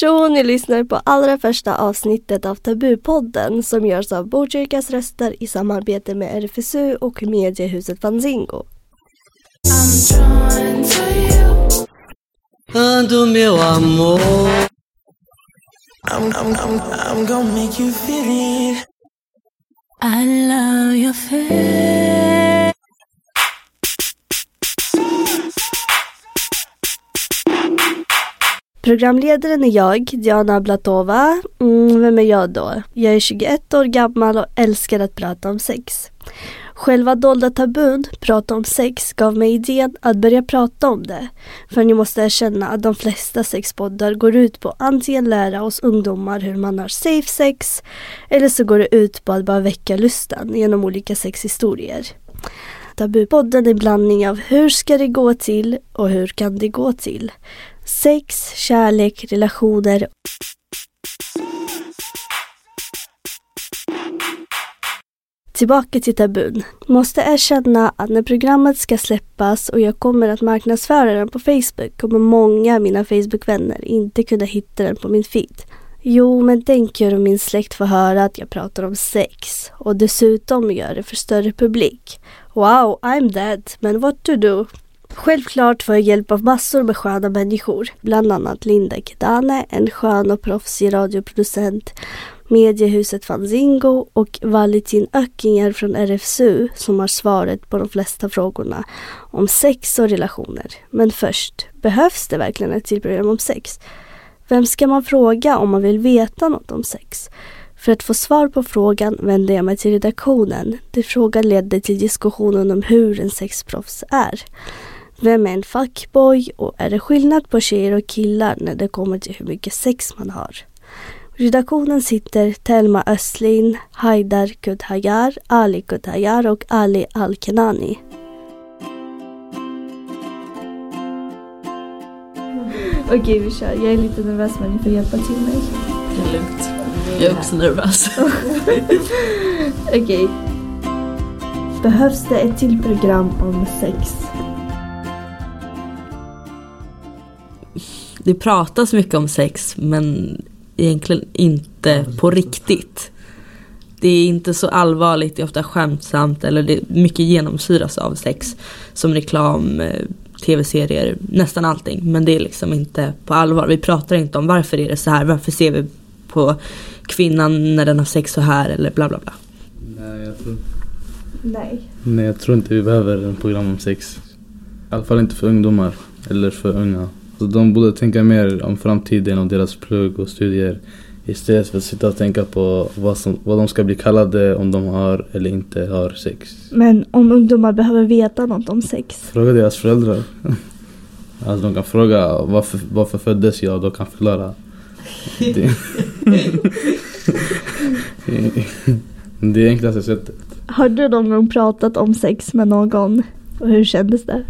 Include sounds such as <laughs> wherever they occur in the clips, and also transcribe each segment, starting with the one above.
Tjo, ni lyssnar på allra första avsnittet av Tabupodden som görs av Botkyrkas röster i samarbete med RFSU och mediehuset Fanzingo. Ando meu amor I'm, I'm, I'm, I'm gonna make you feel it. I love your face. Programledaren är jag, Diana Blatova. Mm, vem är jag då? Jag är 21 år gammal och älskar att prata om sex. Själva dolda tabun, prata om sex, gav mig idén att börja prata om det. För ni måste erkänna att de flesta sexpoddar går ut på att antingen lära oss ungdomar hur man har safe sex eller så går det ut på att bara väcka lusten genom olika sexhistorier. Tabupodden är en blandning av hur ska det gå till och hur kan det gå till? Sex, kärlek, relationer Tillbaka till tabun. Måste erkänna att när programmet ska släppas och jag kommer att marknadsföra den på Facebook kommer många av mina Facebook-vänner inte kunna hitta den på min feed. Jo, men tänker om min släkt får höra att jag pratar om sex och dessutom gör det för större publik. Wow, I'm dead, men what to do? Självklart får jag hjälp av massor med sköna människor. Bland annat Linda Kedane, en skön och proffsig radioproducent, mediehuset Fanzingo och Valentin Öckinger från RFSU som har svaret på de flesta frågorna om sex och relationer. Men först, behövs det verkligen ett till program om sex? Vem ska man fråga om man vill veta något om sex? För att få svar på frågan vände jag mig till redaktionen. där frågan ledde till diskussionen om hur en sexproffs är. Vem är en fuckboy och är det skillnad på tjejer och killar när det kommer till hur mycket sex man har? Redaktionen sitter Telma Östlin, Haidar Kudhajar, Ali Kudhajar och Ali Alkenani. Okej, vi kör. Jag är lite nervös men ni får hjälpa till mig. Det är lugnt. Jag är också nervös. <laughs> Okej. Behövs det ett till program om sex? Det pratas mycket om sex men egentligen inte på riktigt. Det är inte så allvarligt, det är ofta skämtsamt eller det mycket genomsyras av sex. Som reklam, eh, tv-serier, nästan allting. Men det är liksom inte på allvar. Vi pratar inte om varför är det så här, varför ser vi på kvinnan när den har sex så här eller bla bla bla. Nej, jag tror, Nej. nej, jag tror inte vi behöver en program om sex. I alla fall inte för ungdomar eller för unga. Så de borde tänka mer om framtiden och deras plugg och studier istället för att sitta och tänka på vad, som, vad de ska bli kallade om de har eller inte har sex. Men om ungdomar behöver veta något om sex? Fråga deras föräldrar. <laughs> Alltså de kan fråga varför, varför föddes jag? De kan förklara. Det, <laughs> det är enklaste sättet. Har du någon gång pratat om sex med någon? Och hur kändes det?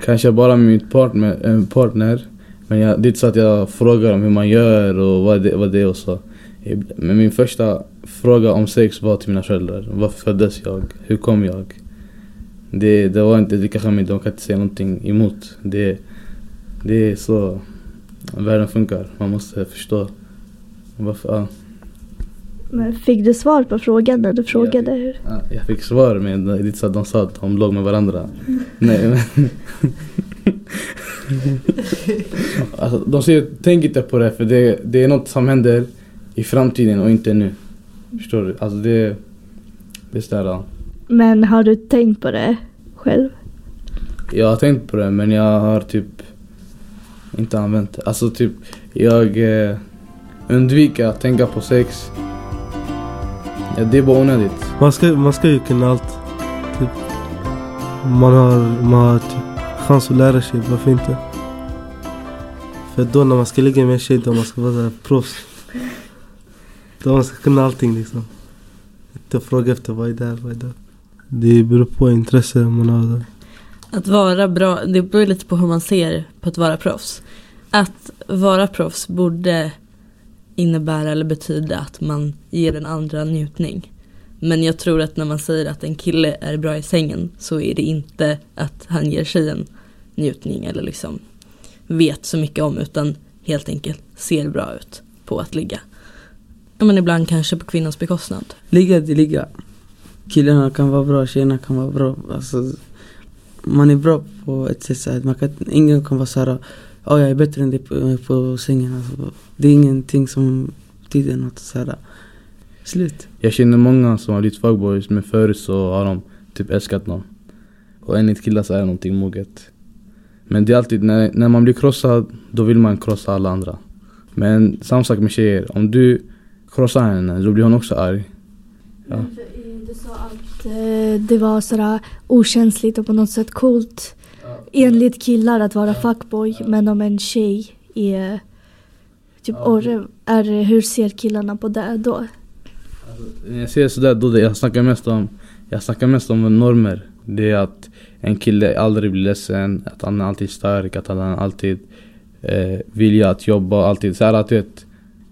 Kanske bara med min partner, en partner. Men jag, det är inte så att jag frågar om hur man gör och vad det, vad det är och så. Men min första fråga om sex var till mina föräldrar. Varför föddes jag? Hur kom jag? Det, det var inte lika skämmigt, de kan inte säga någonting emot. Det, det är så världen funkar. Man måste förstå. Varför, ja. Men fick du svar på frågan när du frågade hur? Ja, Jag fick svar men det är inte så att de sa att de låg med varandra. Nej men... <laughs> <laughs> alltså, de säger tänk inte på det för det, det är något som händer i framtiden och inte nu. Förstår du? Alltså det... Det är sådär... Men har du tänkt på det själv? Jag har tänkt på det men jag har typ inte använt det. Alltså typ jag eh, undviker att tänka på sex. Ja, det är bara onödigt. Man ska, man ska ju kunna allt. Typ. Man har, man har typ chans att lära sig, varför inte? För då när man ska ligga med en tjej då man ska vara proffs. Då man ska kunna allting liksom. Inte fråga efter vad är det här, vad är det? Det beror på intresse man har. Att vara bra, det beror lite på hur man ser på att vara proffs. Att vara proffs borde innebära eller betyda att man ger den andra njutning. Men jag tror att när man säger att en kille är bra i sängen så är det inte att han ger tjejen njutning eller liksom vet så mycket om utan helt enkelt ser bra ut på att ligga. Ja, men ibland kanske på kvinnans bekostnad. Ligga till ligga. Killarna kan vara bra, tjejerna kan vara bra. Alltså, man är bra på ett sätt så att man kan, ingen kan vara såhär, ja jag är bättre än dig på, på sängen. Alltså, det är ingenting som betyder något såhär. Slut. Jag känner många som har blivit fuckboys men förut så har de typ älskat dem. Och enligt killar så är det någonting moget. Men det är alltid, när, när man blir krossad, då vill man krossa alla andra. Men samma sak med tjejer. Om du krossar henne, då blir hon också arg. Ja. Du sa att eh, det var sådär okänsligt och på något sätt coolt enligt killar att vara fuckboy. Men om en tjej är typ orre, är, hur ser killarna på det då? När jag säger sådär, då det, jag snackar mest om Jag snackar mest om normer. Det är att en kille aldrig blir ledsen, att han är alltid stark, att han alltid eh, vilja att jobba, alltid såhär att du vet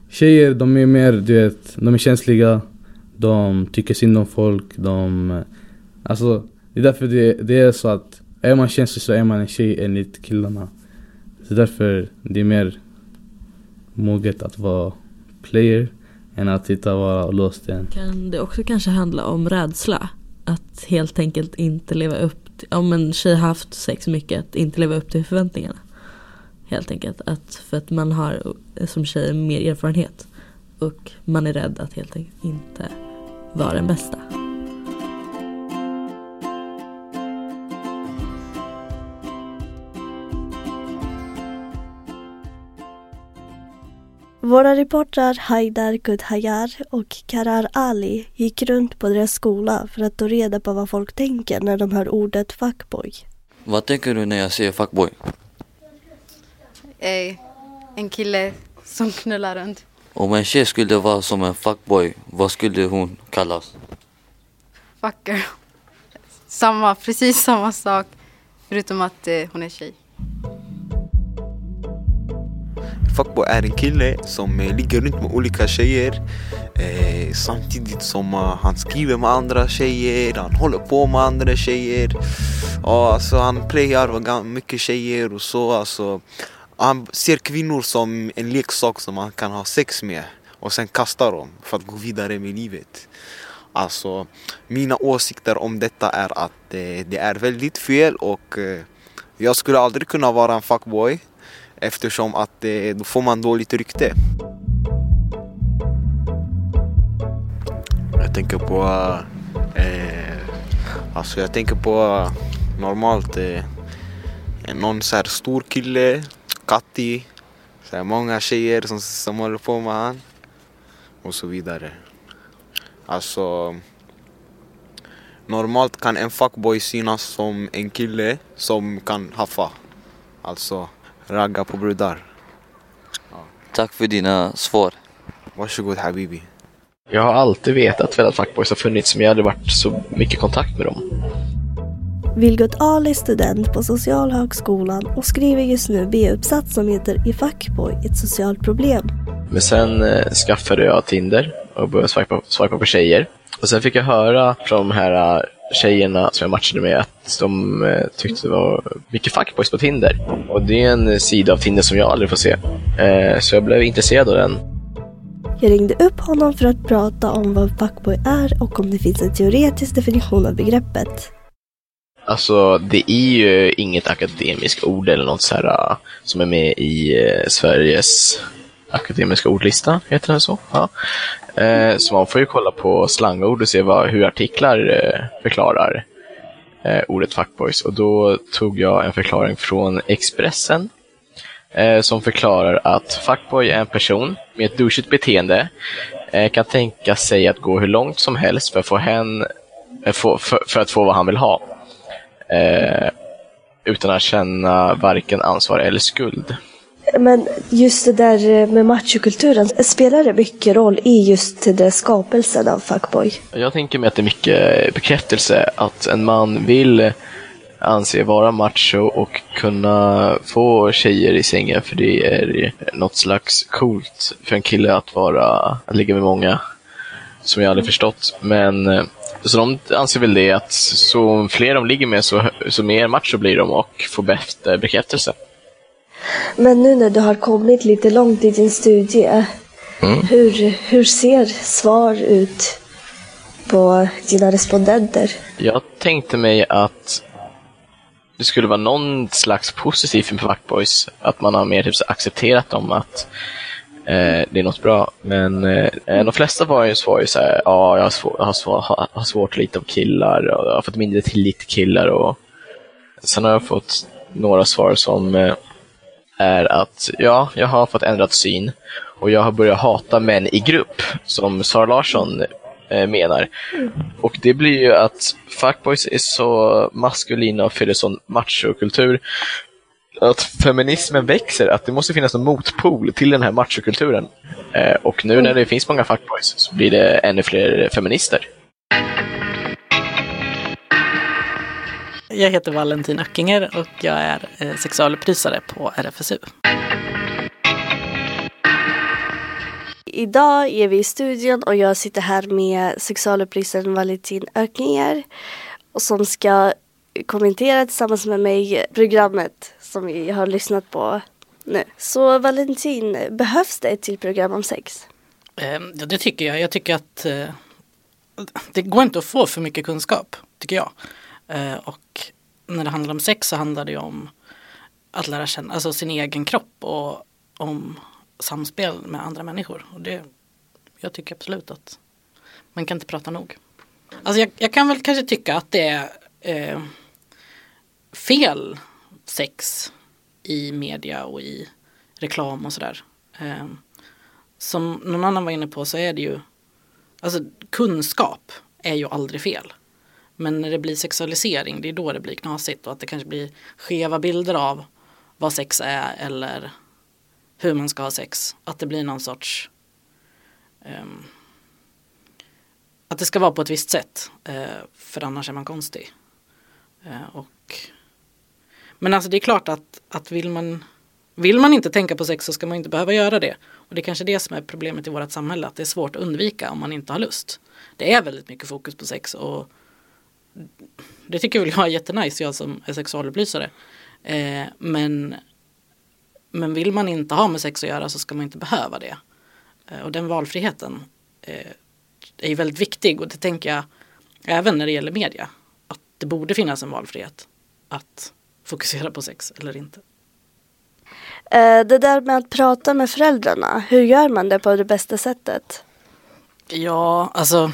Tjejer de är mer, du vet, de är känsliga De tycker synd om folk, de Alltså det är därför det, det är så att Är man känslig så är man en tjej enligt killarna Så därför det är mer moget att vara player än att sitta och vara låst igen. Kan det också kanske handla om rädsla? Att helt enkelt inte leva upp till, om en tjej har haft sex mycket, att inte leva upp till förväntningarna. Helt enkelt, att för att man har som tjej mer erfarenhet. Och man är rädd att helt enkelt inte vara den bästa. Våra reportrar Haidar Kudhayar och Karar Ali gick runt på deras skola för att ta reda på vad folk tänker när de hör ordet fuckboy. Vad tänker du när jag säger fuckboy? Eh, en kille som knullar runt. Om en tjej skulle vara som en fuckboy, vad skulle hon kallas? Fucker. Samma, precis samma sak. Förutom att eh, hon är tjej. Fuckboy är en kille som eh, ligger runt med olika tjejer. Eh, Samtidigt som uh, han skriver med andra tjejer, han håller på med andra tjejer. Ja, alltså, Han playar mycket tjejer och så alltså, Han ser kvinnor som en leksak som man kan ha sex med och sen kasta dem för att gå vidare med livet. Alltså mina åsikter om detta är att eh, det är väldigt fel och eh, jag skulle aldrig kunna vara en fuckboy. Eftersom att eh, då får man dåligt rykte. Jag tänker på... Eh, alltså jag tänker på normalt eh, någon så här stor kille, kattig. Så här många tjejer som, som håller på med han. Och så vidare. Alltså... Normalt kan en fuckboy synas som en kille som kan haffa. Alltså ragga på brudar. Tack för dina svar. Varsågod habibi. Jag har alltid vetat väl att fuckboys har funnits men jag har aldrig varit så mycket i kontakt med dem. Vilgot Ali är student på Socialhögskolan och skriver just nu B-uppsats som heter I fuckboy, ett socialt problem. Men sen eh, skaffade jag Tinder och började swipa, swipa på tjejer. Och sen fick jag höra från de här eh, tjejerna som jag matchade med att de eh, tyckte det var mycket fuckboys på Tinder. Och det är en sida av Tinder som jag aldrig får se. Eh, så jag blev intresserad av den. Jag ringde upp honom för att prata om vad fuckboy är och om det finns en teoretisk definition av begreppet. Alltså, det är ju inget akademiskt ord eller något så här som är med i Sveriges akademiska ordlista, heter den så? Ja. Eh, så man får ju kolla på slangord och se vad, hur artiklar eh, förklarar eh, ordet fuckboys. Och då tog jag en förklaring från Expressen eh, som förklarar att fuckboy är en person med ett douchigt beteende eh, kan tänka sig att gå hur långt som helst för att få, hen, eh, få, för, för, att få vad han vill ha. Eh, utan att känna varken ansvar eller skuld. Men just det där med machokulturen, spelar det mycket roll i just det skapelsen av fuckboy? Jag tänker mig att det är mycket bekräftelse att en man vill anse vara macho och kunna få tjejer i sängen för det är något slags coolt för en kille att vara, att ligga med många som jag aldrig förstått. Men så de anser väl det att så fler de ligger med så, så mer macho blir de och får bättre bekräftelse. Men nu när du har kommit lite långt i din studie, Mm. hur, hur ser svar ut på dina respondenter? Jag tänkte mig att det skulle vara någon slags positivt för Fuckboys. Att man har mer typ, accepterat dem att eh, det är något bra. Men eh, de flesta var ju svar ju så här, ja, jag har, svår, har, svår, har, har svårt lita på killar och jag har fått mindre tillit till killar. Och... Sen har jag fått några svar som eh, är att ja, jag har fått ändrat syn och jag har börjat hata män i grupp, som Sara Larsson eh, menar. Och det blir ju att fuckboys är så maskulina och fyller sån machokultur att feminismen växer, att det måste finnas en motpol till den här machokulturen. Eh, och nu när det finns många fuckboys så blir det ännu fler feminister. Jag heter Valentin Öckinger och jag är eh, sexualupplysare på RFSU. Idag är vi i studion och jag sitter här med sexualupplysaren Valentin Ökinger och som ska kommentera tillsammans med mig programmet som vi har lyssnat på nu. Så Valentin, behövs det ett till program om sex? Eh, ja, det tycker jag. Jag tycker att eh, det går inte att få för mycket kunskap, tycker jag. Eh, och när det handlar om sex så handlar det ju om att lära känna alltså sin egen kropp och om samspel med andra människor. Och det, jag tycker absolut att man kan inte prata nog. Alltså jag, jag kan väl kanske tycka att det är eh, fel sex i media och i reklam och sådär. Eh, som någon annan var inne på så är det ju, alltså kunskap är ju aldrig fel. Men när det blir sexualisering, det är då det blir knasigt och att det kanske blir skeva bilder av vad sex är eller hur man ska ha sex. Att det blir någon sorts um, att det ska vara på ett visst sätt. uh, för annars är man konstig. Uh, och, men alltså det är klart att, att vill, man, vill man inte tänka på sex så ska man inte behöva göra det. Och det är kanske det som är problemet i vårt samhälle. Att det är svårt att undvika om man inte har lust. Det är väldigt mycket fokus på sex och det tycker väl jag är jättenice, jag som är sexualupplysare. Eh, men, men vill man inte ha med sex att göra så ska man inte behöva det. Eh, och den valfriheten eh, är ju väldigt viktig och det tänker jag även när det gäller media. Att det borde finnas en valfrihet att fokusera på sex eller inte. Eh, det där med att prata med föräldrarna, hur gör man det på det bästa sättet? Ja, alltså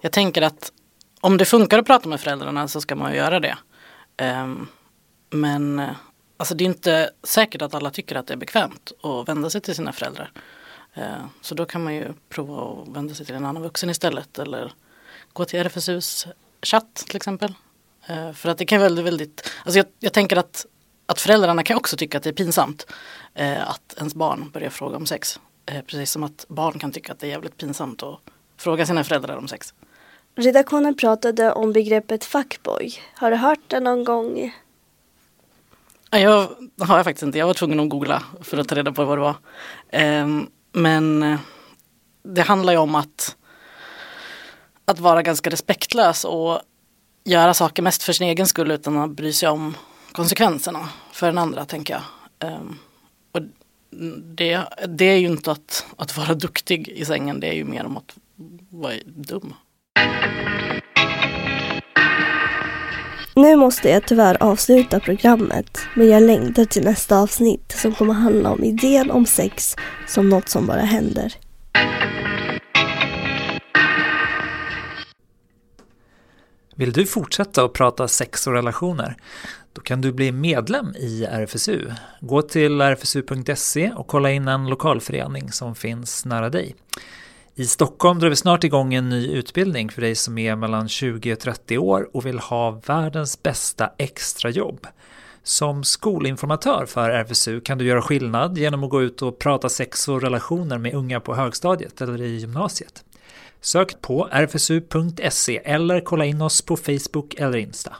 jag tänker att om det funkar att prata med föräldrarna så ska man ju göra det. Ehm, men alltså det är inte säkert att alla tycker att det är bekvämt att vända sig till sina föräldrar. Ehm, så då kan man ju prova att vända sig till en annan vuxen istället eller gå till RFSUs chatt till exempel. Ehm, för att det kan vara väldigt, väldigt alltså jag, jag tänker att, att föräldrarna kan också tycka att det är pinsamt eh, att ens barn börjar fråga om sex. Eh, precis som att barn kan tycka att det är jävligt pinsamt att fråga sina föräldrar om sex. Redaktionen pratade om begreppet fuckboy. Har du hört det någon gång? Jag har jag faktiskt inte. Jag var tvungen att googla för att ta reda på vad det var. Ehm, men eh, det handlar ju om att, att vara ganska respektlös och göra saker mest för sin egen skull utan att bry sig om konsekvenserna för den andra, tänker jag. Ehm, och det, det är ju inte att, att vara duktig i sängen, det är ju mer om att vara dum. Nu måste jag tyvärr avsluta programmet, men jag längtar till nästa avsnitt som kommer handla om idén om sex som något som bara händer. Vill du fortsätta att prata sex och relationer? Då kan du bli medlem i RFSU. Gå till rfsu.se och kolla in en lokalförening som finns nära dig. I Stockholm drar vi snart igång en ny utbildning för dig som är mellan 20 och 30 år och vill ha världens bästa extrajobb. Som skolinformatör för RFSU kan du göra skillnad genom att gå ut och prata sex och relationer med unga på högstadiet eller i gymnasiet. Sök på rfsu.se eller kolla in oss på Facebook eller Insta.